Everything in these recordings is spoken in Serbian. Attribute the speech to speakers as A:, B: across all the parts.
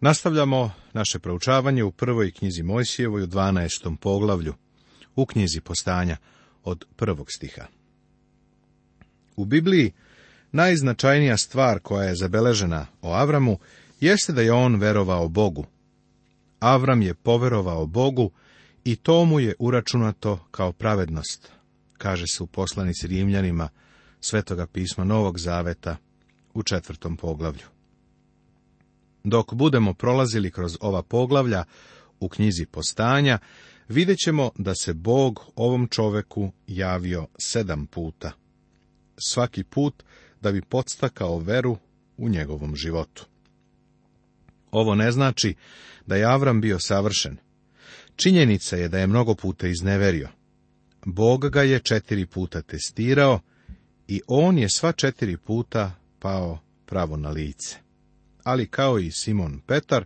A: Nastavljamo naše proučavanje u prvoj knjizi Mojsijevoj u 12. poglavlju, u knjizi postanja od prvog stiha. U Bibliji najznačajnija stvar koja je zabeležena o Avramu jeste da je on verovao Bogu. Avram je poverovao Bogu i to mu je uračunato kao pravednost, kaže se u poslanici Rimljanima Svetoga pisma Novog Zaveta u četvrtom poglavlju. Dok budemo prolazili kroz ova poglavlja u knjizi postanja, vidjet ćemo da se Bog ovom čoveku javio sedam puta. Svaki put da bi podstakao veru u njegovom životu. Ovo ne znači da je Avram bio savršen. Činjenica je da je mnogo puta izneverio. Bog ga je četiri puta testirao i on je sva četiri puta pao pravo na lice ali kao i Simon Petar,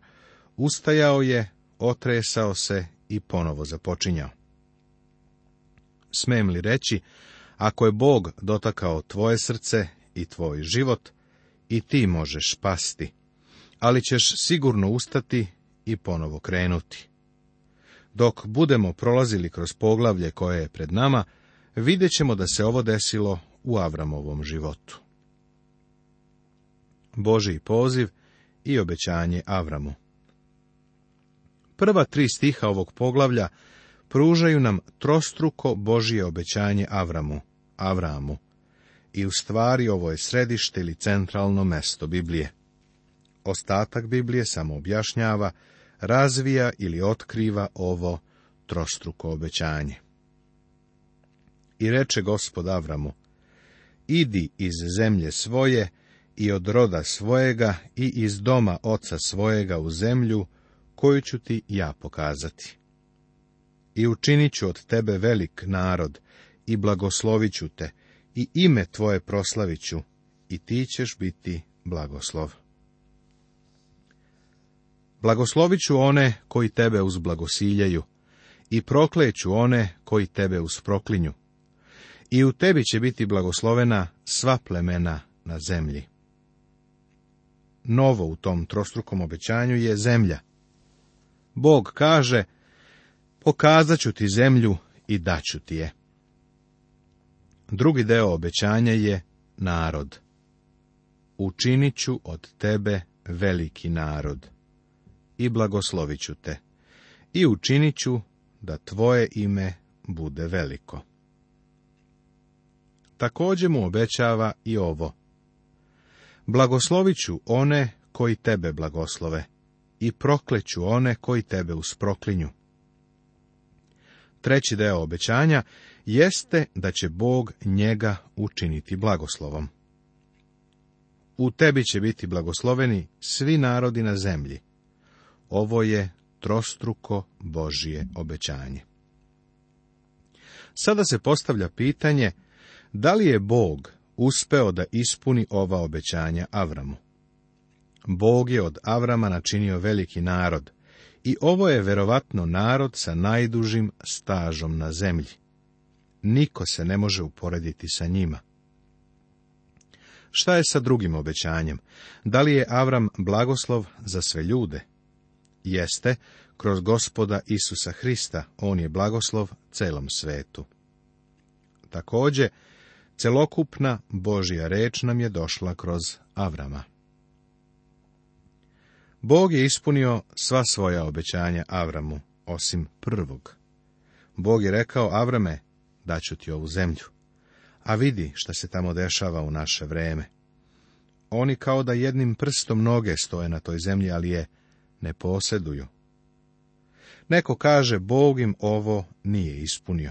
A: ustajao je, otresao se i ponovo započinjao. Smem li reći, ako je Bog dotakao tvoje srce i tvoj život, i ti možeš pasti, ali ćeš sigurno ustati i ponovo krenuti. Dok budemo prolazili kroz poglavlje koje je pred nama, vidjet ćemo da se ovo desilo u Avramovom životu. Božiji poziv i obećanje Avramu. Prva tri stiha ovog poglavlja pružaju nam trostruko Božije obećanje Avramu, Avramu. I u stvari ovo je središte ili centralno mesto Biblije. Ostatak Biblije samo objašnjava, razvija ili otkriva ovo trostruko obećanje. I reče gospod Avramu, idi iz zemlje svoje i od roda svojega i iz doma oca svojega u zemlju, koju ću ti ja pokazati. I učinit ću od tebe velik narod, i blagoslovit ću te, i ime tvoje proslavit ću, i ti ćeš biti blagoslov. Blagoslovit ću one koji tebe uzblagosiljaju, i prokleću one koji tebe usproklinju. I u tebi će biti blagoslovena sva plemena na zemlji novo u tom trostrukom obećanju je zemlja. Bog kaže, pokazat ću ti zemlju i daću ti je. Drugi deo obećanja je narod. Učinit ću od tebe veliki narod i blagoslovit ću te i učinit ću da tvoje ime bude veliko. Također mu obećava i ovo. Blagosloviću one koji tebe blagoslove i prokleću one koji tebe usproklinju. Treći deo obećanja jeste da će Bog njega učiniti blagoslovom. U tebi će biti blagosloveni svi narodi na zemlji. Ovo je trostruko Božije obećanje. Sada se postavlja pitanje da li je Bog uspeo da ispuni ova obećanja Avramu. Bog je od Avrama načinio veliki narod i ovo je verovatno narod sa najdužim stažom na zemlji. Niko se ne može uporediti sa njima. Šta je sa drugim obećanjem? Da li je Avram blagoslov za sve ljude? Jeste, kroz gospoda Isusa Hrista on je blagoslov celom svetu. Također, Celokupna Božja reč nam je došla kroz Avrama. Bog je ispunio sva svoja obećanja Avramu, osim prvog. Bog je rekao Avrame, daću ti ovu zemlju. A vidi šta se tamo dešava u naše vreme. Oni kao da jednim prstom noge stoje na toj zemlji, ali je ne posjeduju. Neko kaže, Bog im ovo nije ispunio.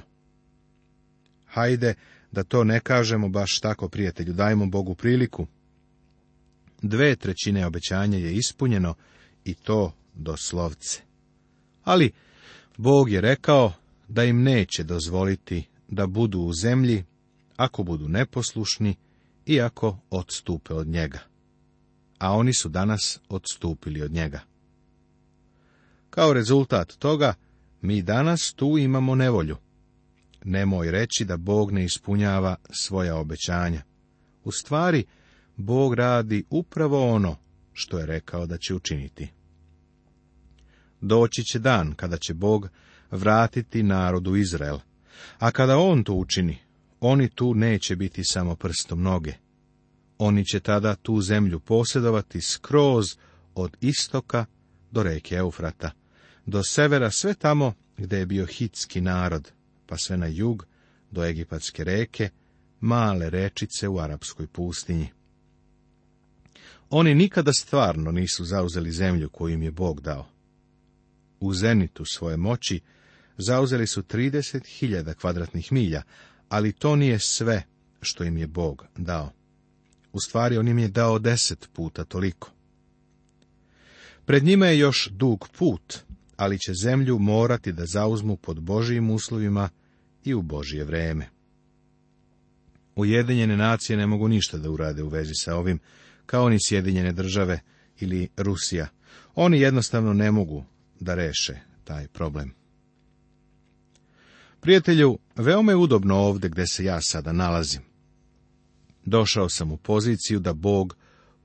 A: Hajde da to ne kažemo baš tako, prijatelju, dajmo Bogu priliku. Dve trećine obećanja je ispunjeno i to doslovce. Ali Bog je rekao da im neće dozvoliti da budu u zemlji ako budu neposlušni i ako odstupe od njega. A oni su danas odstupili od njega. Kao rezultat toga mi danas tu imamo nevolju. Nemoj reći da Bog ne ispunjava svoja obećanja. U stvari, Bog radi upravo ono što je rekao da će učiniti. Doći će dan kada će Bog vratiti narodu Izrael, a kada on to učini, oni tu neće biti samo prstom noge. Oni će tada tu zemlju posjedovati skroz od istoka do reke Eufrata, do severa sve tamo gdje je bio hitski narod, pa sve na jug, do egipatske reke, male rečice u arapskoj pustinji. Oni nikada stvarno nisu zauzeli zemlju koju im je Bog dao. U zenitu svoje moći zauzeli su 30.000 kvadratnih milja, ali to nije sve što im je Bog dao. U stvari, on im je dao deset puta toliko. Pred njima je još dug put, ali će zemlju morati da zauzmu pod Božijim uslovima i u Božje vreme. Ujedinjene nacije ne mogu ništa da urade u vezi sa ovim, kao ni Sjedinjene države ili Rusija. Oni jednostavno ne mogu da reše taj problem. Prijatelju, veoma je udobno ovdje gdje se ja sada nalazim. Došao sam u poziciju da Bog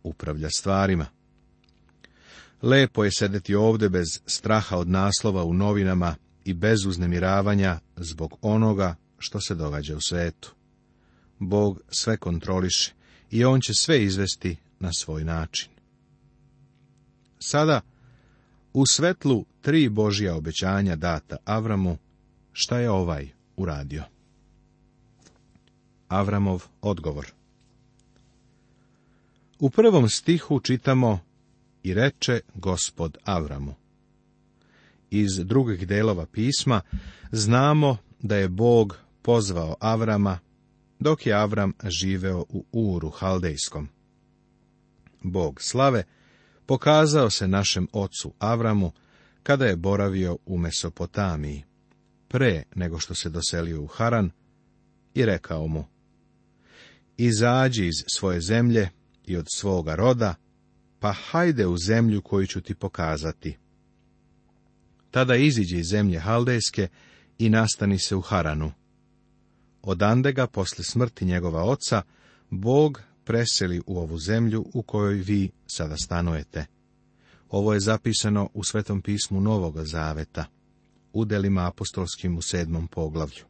A: upravlja stvarima. Lepo je sedeti ovdje bez straha od naslova u novinama i bez uznemiravanja zbog onoga što se događa u svetu. Bog sve kontroliše i on će sve izvesti na svoj način. Sada, u svetlu tri Božja obećanja data Avramu, šta je ovaj uradio? Avramov odgovor U prvom stihu čitamo i reče gospod Avramu iz drugih delova pisma znamo da je Bog pozvao Avrama dok je Avram živeo u Uru Haldejskom. Bog slave pokazao se našem ocu Avramu kada je boravio u Mesopotamiji, pre nego što se doselio u Haran, i rekao mu, Izađi iz svoje zemlje i od svoga roda, pa hajde u zemlju koju ću ti pokazati. Tada iziđe iz zemlje Haldejske i nastani se u Haranu. Odande ga, posle smrti njegova oca, Bog preseli u ovu zemlju u kojoj vi sada stanujete. Ovo je zapisano u Svetom pismu Novog Zaveta, u delima apostolskim u sedmom poglavlju.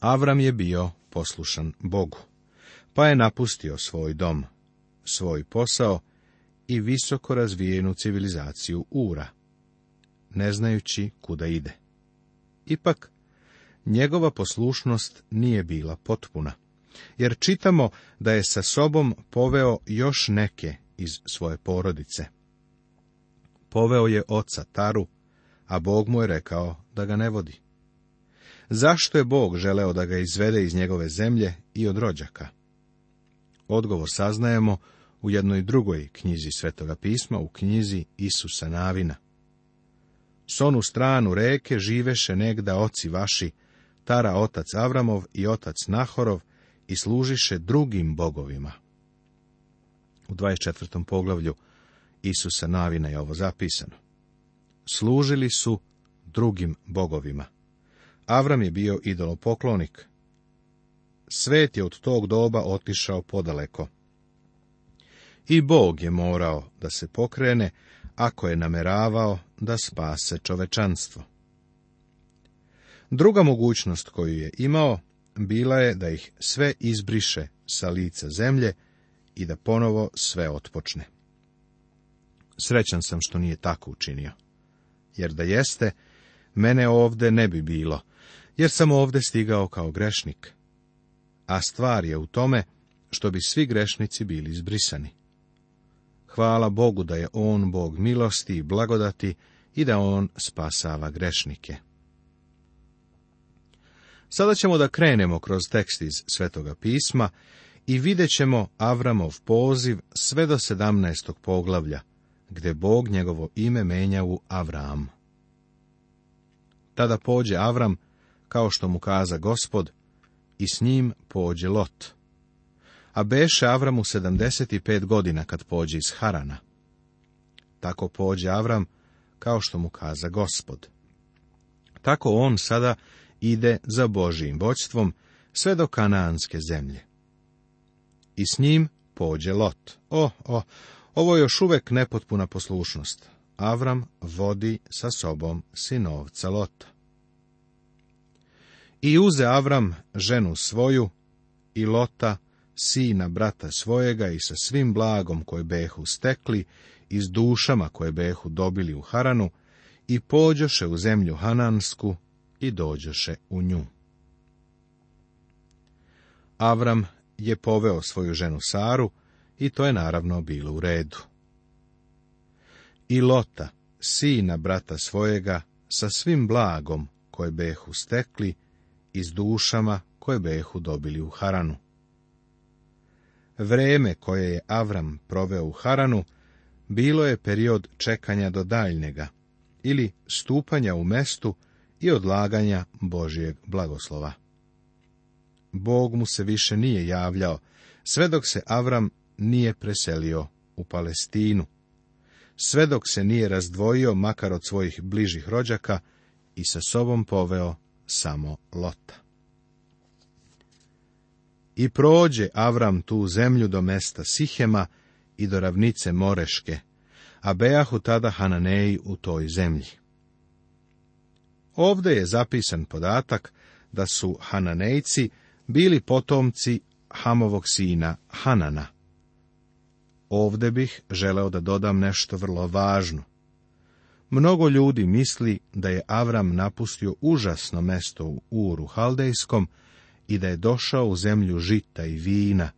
A: Avram je bio poslušan Bogu, pa je napustio svoj dom, svoj posao i visoko razvijenu civilizaciju Ura ne znajući kuda ide. Ipak, njegova poslušnost nije bila potpuna, jer čitamo da je sa sobom poveo još neke iz svoje porodice. Poveo je oca Taru, a Bog mu je rekao da ga ne vodi. Zašto je Bog želeo da ga izvede iz njegove zemlje i od rođaka? Odgovor saznajemo u jednoj drugoj knjizi Svetoga pisma, u knjizi Isusa Navina. S onu stranu reke živeše negda oci vaši, tara otac Avramov i otac Nahorov, i služiše drugim bogovima. U 24. poglavlju Isusa Navina je ovo zapisano. Služili su drugim bogovima. Avram je bio idolopoklonik. Svet je od tog doba otišao podaleko. I Bog je morao da se pokrene, ako je nameravao da spase čovečanstvo. Druga mogućnost koju je imao bila je da ih sve izbriše sa lica zemlje i da ponovo sve otpočne. Srećan sam što nije tako učinio, jer da jeste, mene ovde ne bi bilo, jer sam ovde stigao kao grešnik. A stvar je u tome što bi svi grešnici bili izbrisani. Hvala Bogu da je On Bog milosti i blagodati, i da on spasava grešnike. Sada ćemo da krenemo kroz tekst iz Svetoga pisma i vidjet ćemo Avramov poziv sve do 17. poglavlja, gdje Bog njegovo ime menja u Avram. Tada pođe Avram, kao što mu kaza gospod, i s njim pođe Lot. A beše Avramu 75 godina kad pođe iz Harana. Tako pođe Avram kao što mu kaza gospod. Tako on sada ide za Božijim voćstvom sve do kanaanske zemlje. I s njim pođe Lot. O, o, ovo je još uvek nepotpuna poslušnost. Avram vodi sa sobom sinovca Lota. I uze Avram ženu svoju i Lota sina brata svojega i sa svim blagom koje behu stekli i s dušama koje behu dobili u Haranu i pođoše u zemlju Hanansku i dođoše u nju. Avram je poveo svoju ženu Saru i to je naravno bilo u redu. I Lota, sina brata svojega, sa svim blagom koje behu stekli i s dušama koje behu dobili u Haranu. Vreme koje je Avram proveo u Haranu bilo je period čekanja do daljnjega ili stupanja u mestu i odlaganja Božijeg blagoslova. Bog mu se više nije javljao, sve dok se Avram nije preselio u Palestinu, sve dok se nije razdvojio makar od svojih bližih rođaka i sa sobom poveo samo Lota. I prođe Avram tu zemlju do mesta Sihema i do ravnice Moreške, a bejahu tada Hananeji u toj zemlji. Ovde je zapisan podatak da su Hananejci bili potomci Hamovog sina Hanana. Ovde bih želeo da dodam nešto vrlo važno. Mnogo ljudi misli da je Avram napustio užasno mesto u Uru Haldejskom i da je došao u zemlju žita i vina,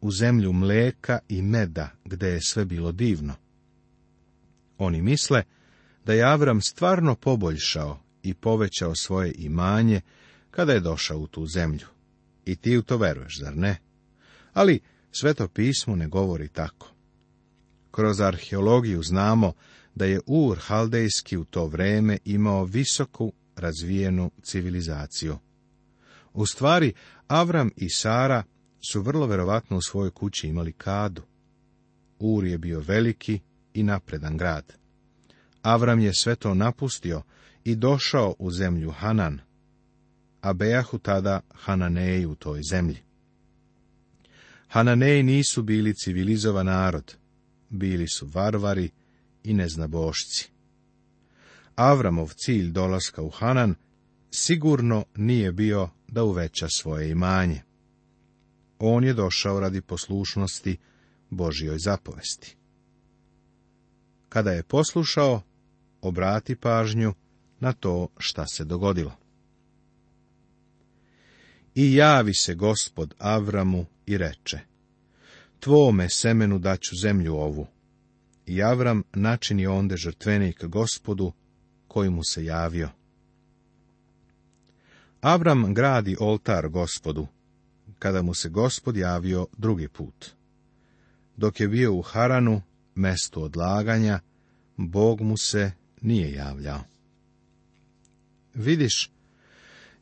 A: u zemlju mleka i meda, gde je sve bilo divno. Oni misle da je Avram stvarno poboljšao i povećao svoje imanje kada je došao u tu zemlju. I ti u to veruješ, zar ne? Ali sveto pismo ne govori tako. Kroz arheologiju znamo da je Ur Haldejski u to vreme imao visoku razvijenu civilizaciju. U stvari, Avram i Sara su vrlo verovatno u svojoj kući imali kadu. Ur je bio veliki i napredan grad. Avram je sve to napustio i došao u zemlju Hanan, a bejahu tada Hananeji u toj zemlji. Hananeji nisu bili civilizovan narod, bili su varvari i neznabošci. Avramov cilj dolaska u Hanan sigurno nije bio da uveća svoje imanje. On je došao radi poslušnosti Božjoj zapovesti. Kada je poslušao, obrati pažnju na to šta se dogodilo. I javi se gospod Avramu i reče, Tvome semenu daću zemlju ovu. I Avram načini onde žrtvenik gospodu, koji mu se javio. Abram gradi oltar gospodu, kada mu se gospod javio drugi put. Dok je bio u Haranu, mestu odlaganja, Bog mu se nije javljao. Vidiš,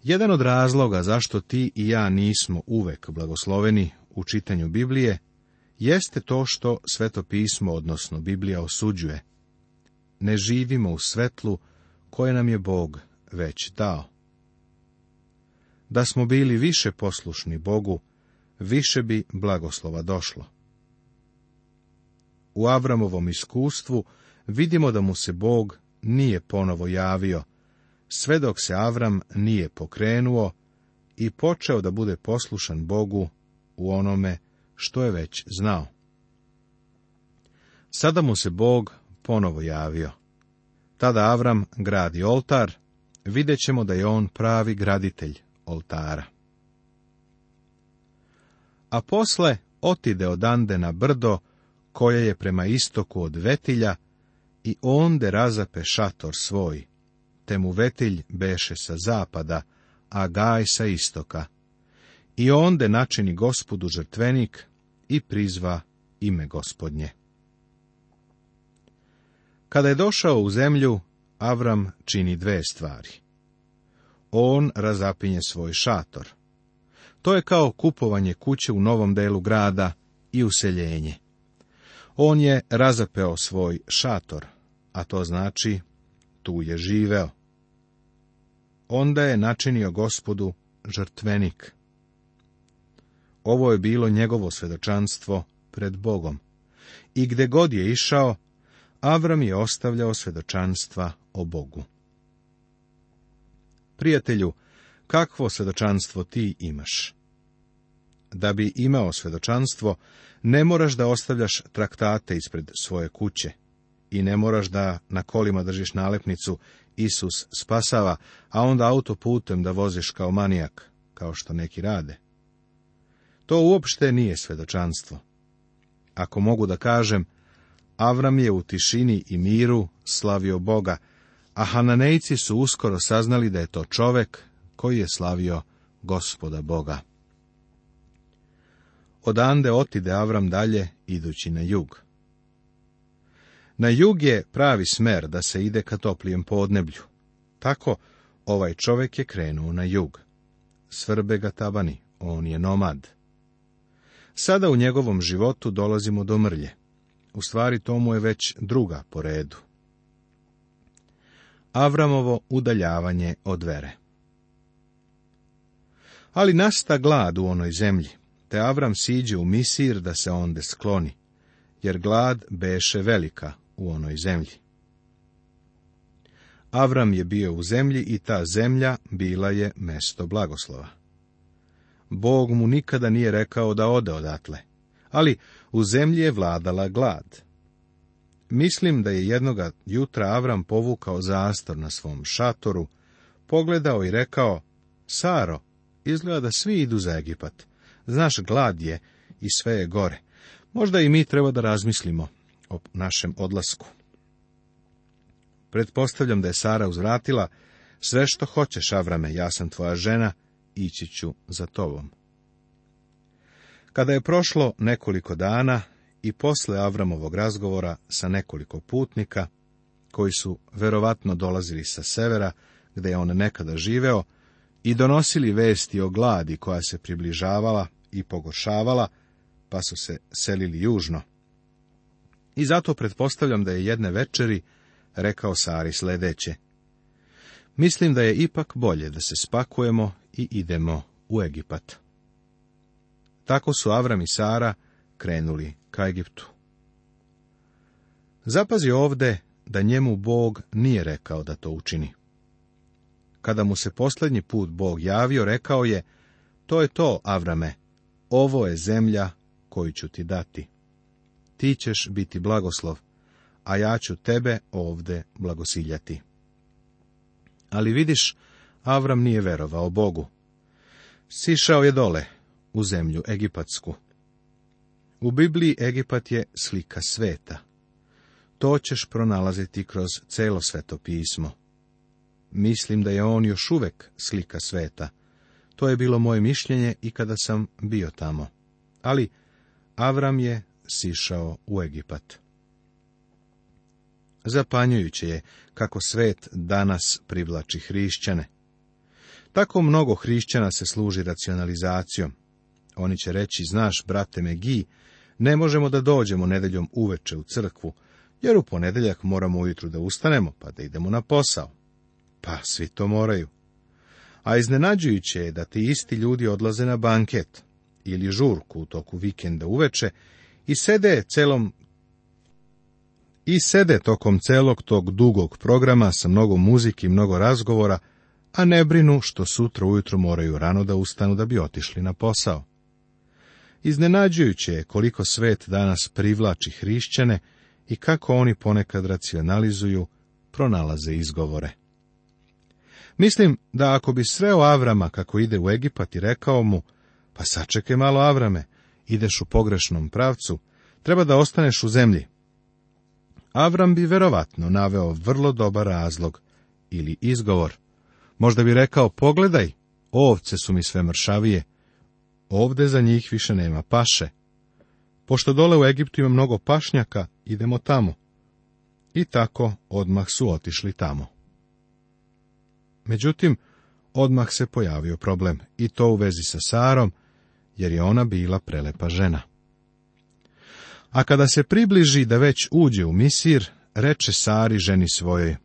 A: jedan od razloga zašto ti i ja nismo uvek blagosloveni u čitanju Biblije, jeste to što sveto pismo, odnosno Biblija, osuđuje. Ne živimo u svetlu koje nam je Bog već dao. Da smo bili više poslušni Bogu, više bi blagoslova došlo. U Avramovom iskustvu vidimo da mu se Bog nije ponovo javio, sve dok se Avram nije pokrenuo i počeo da bude poslušan Bogu u onome što je već znao. Sada mu se Bog ponovo javio. Tada Avram gradi oltar, vidjet ćemo da je on pravi graditelj, oltara. A posle otide odande na brdo, koje je prema istoku od vetilja, i onde razape šator svoj, te mu vetilj beše sa zapada, a gaj sa istoka. I onde načini gospodu žrtvenik i prizva ime gospodnje. Kada je došao u zemlju, Avram čini dve stvari on razapinje svoj šator. To je kao kupovanje kuće u novom delu grada i useljenje. On je razapeo svoj šator, a to znači tu je živeo. Onda je načinio gospodu žrtvenik. Ovo je bilo njegovo svedočanstvo pred Bogom. I gde god je išao, Avram je ostavljao svedočanstva o Bogu. Prijatelju, kakvo svedočanstvo ti imaš? Da bi imao svedočanstvo, ne moraš da ostavljaš traktate ispred svoje kuće i ne moraš da na kolima držiš nalepnicu Isus spasava, a onda autoputem da voziš kao manijak, kao što neki rade. To uopšte nije svedočanstvo. Ako mogu da kažem, Avram je u tišini i miru slavio Boga, a Hananejci su uskoro saznali da je to čovek koji je slavio gospoda Boga. Odande otide Avram dalje, idući na jug. Na jug je pravi smer da se ide ka toplijem podneblju. Tako, ovaj čovek je krenuo na jug. Svrbe ga tabani, on je nomad. Sada u njegovom životu dolazimo do mrlje. U stvari, to mu je već druga po redu. Avramovo udaljavanje od vere. Ali nasta glad u onoj zemlji, te Avram siđe u Misir da se onde skloni, jer glad beše velika u onoj zemlji. Avram je bio u zemlji i ta zemlja bila je mesto blagoslova. Bog mu nikada nije rekao da ode odatle, ali u zemlji je vladala glad, Mislim da je jednoga jutra Avram povukao zastor na svom šatoru, pogledao i rekao, Saro, izgleda da svi idu za Egipat. Znaš, glad je i sve je gore. Možda i mi treba da razmislimo o našem odlasku. Pretpostavljam da je Sara uzvratila, sve što hoćeš, Avrame, ja sam tvoja žena, ići ću za tobom. Kada je prošlo nekoliko dana, i posle Avramovog razgovora sa nekoliko putnika, koji su verovatno dolazili sa severa, gde je on nekada živeo, i donosili vesti o gladi koja se približavala i pogoršavala, pa su se selili južno. I zato pretpostavljam da je jedne večeri rekao Sari sledeće. Mislim da je ipak bolje da se spakujemo i idemo u Egipat. Tako su Avram i Sara krenuli ka Egiptu. Zapazi ovde da njemu Bog nije rekao da to učini. Kada mu se posljednji put Bog javio, rekao je, to je to, Avrame, ovo je zemlja koju ću ti dati. Ti ćeš biti blagoslov, a ja ću tebe ovde blagosiljati. Ali vidiš, Avram nije verovao Bogu. Sišao je dole, u zemlju Egipatsku, u Bibliji Egipat je slika sveta. To ćeš pronalaziti kroz celo sveto pismo. Mislim da je on još uvek slika sveta. To je bilo moje mišljenje i kada sam bio tamo. Ali Avram je sišao u Egipat. Zapanjujuće je kako svet danas privlači hrišćane. Tako mnogo hrišćana se služi racionalizacijom. Oni će reći, znaš, brate Megi, ne možemo da dođemo nedeljom uveče u crkvu, jer u ponedeljak moramo ujutru da ustanemo, pa da idemo na posao. Pa svi to moraju. A iznenađujuće je da ti isti ljudi odlaze na banket ili žurku u toku vikenda uveče i sede celom i sede tokom celog tog dugog programa sa mnogo muzike i mnogo razgovora, a ne brinu što sutra ujutro moraju rano da ustanu da bi otišli na posao. Iznenađujuće je koliko svet danas privlači hrišćane i kako oni ponekad racionalizuju, pronalaze izgovore. Mislim da ako bi sreo Avrama kako ide u Egipat i rekao mu, pa sačekaj malo Avrame, ideš u pogrešnom pravcu, treba da ostaneš u zemlji. Avram bi verovatno naveo vrlo dobar razlog ili izgovor. Možda bi rekao, pogledaj, ovce su mi sve mršavije, Ovde za njih više nema paše. Pošto dole u Egiptu ima mnogo pašnjaka, idemo tamo. I tako odmah su otišli tamo. Međutim, odmah se pojavio problem, i to u vezi sa Sarom, jer je ona bila prelepa žena. A kada se približi da već uđe u Misir, reče Sari ženi svojoj,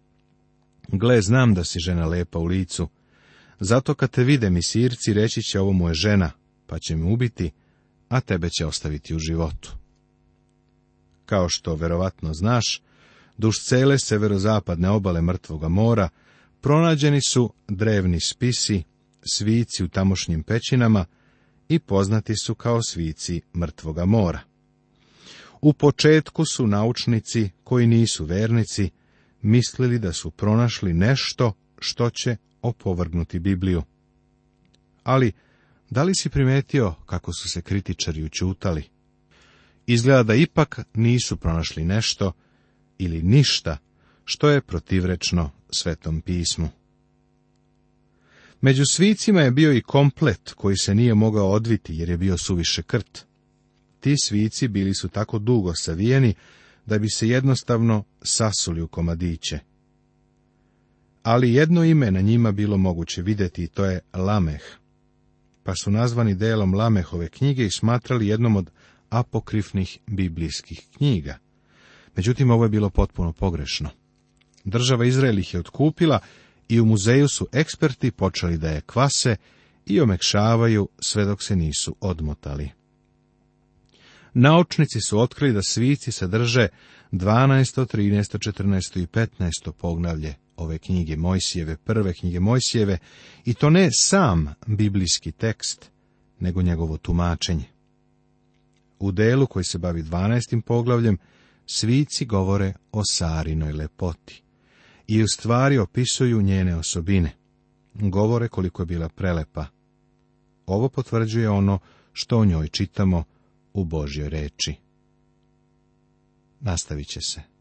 A: Gle, znam da si žena lepa u licu, zato kad te vide Misirci, reći će ovo mu je žena, pa će me ubiti, a tebe će ostaviti u životu. Kao što verovatno znaš, duž cele severozapadne obale Mrtvoga mora pronađeni su drevni spisi, svici u tamošnjim pećinama i poznati su kao svici Mrtvoga mora. U početku su naučnici, koji nisu vernici, mislili da su pronašli nešto što će opovrgnuti Bibliju. Ali da li si primetio kako su se kritičari učutali? Izgleda da ipak nisu pronašli nešto ili ništa što je protivrečno svetom pismu. Među svicima je bio i komplet koji se nije mogao odviti jer je bio suviše krt. Ti svici bili su tako dugo savijeni da bi se jednostavno sasuli u komadiće. Ali jedno ime na njima bilo moguće vidjeti i to je Lameh pa su nazvani delom Lamehove knjige i smatrali jednom od apokrifnih biblijskih knjiga. Međutim, ovo je bilo potpuno pogrešno. Država Izrael ih je otkupila i u muzeju su eksperti počeli da je kvase i omekšavaju sve dok se nisu odmotali. Naučnici su otkrili da svici sadrže 12, 13, 14 i 15 pognavlje ove knjige Mojsijeve, prve knjige Mojsijeve, i to ne sam biblijski tekst, nego njegovo tumačenje. U delu koji se bavi 12. poglavljem, svici govore o Sarinoj lepoti i u stvari opisuju njene osobine. Govore koliko je bila prelepa. Ovo potvrđuje ono što o njoj čitamo u Božjoj reči. Nastavit će se.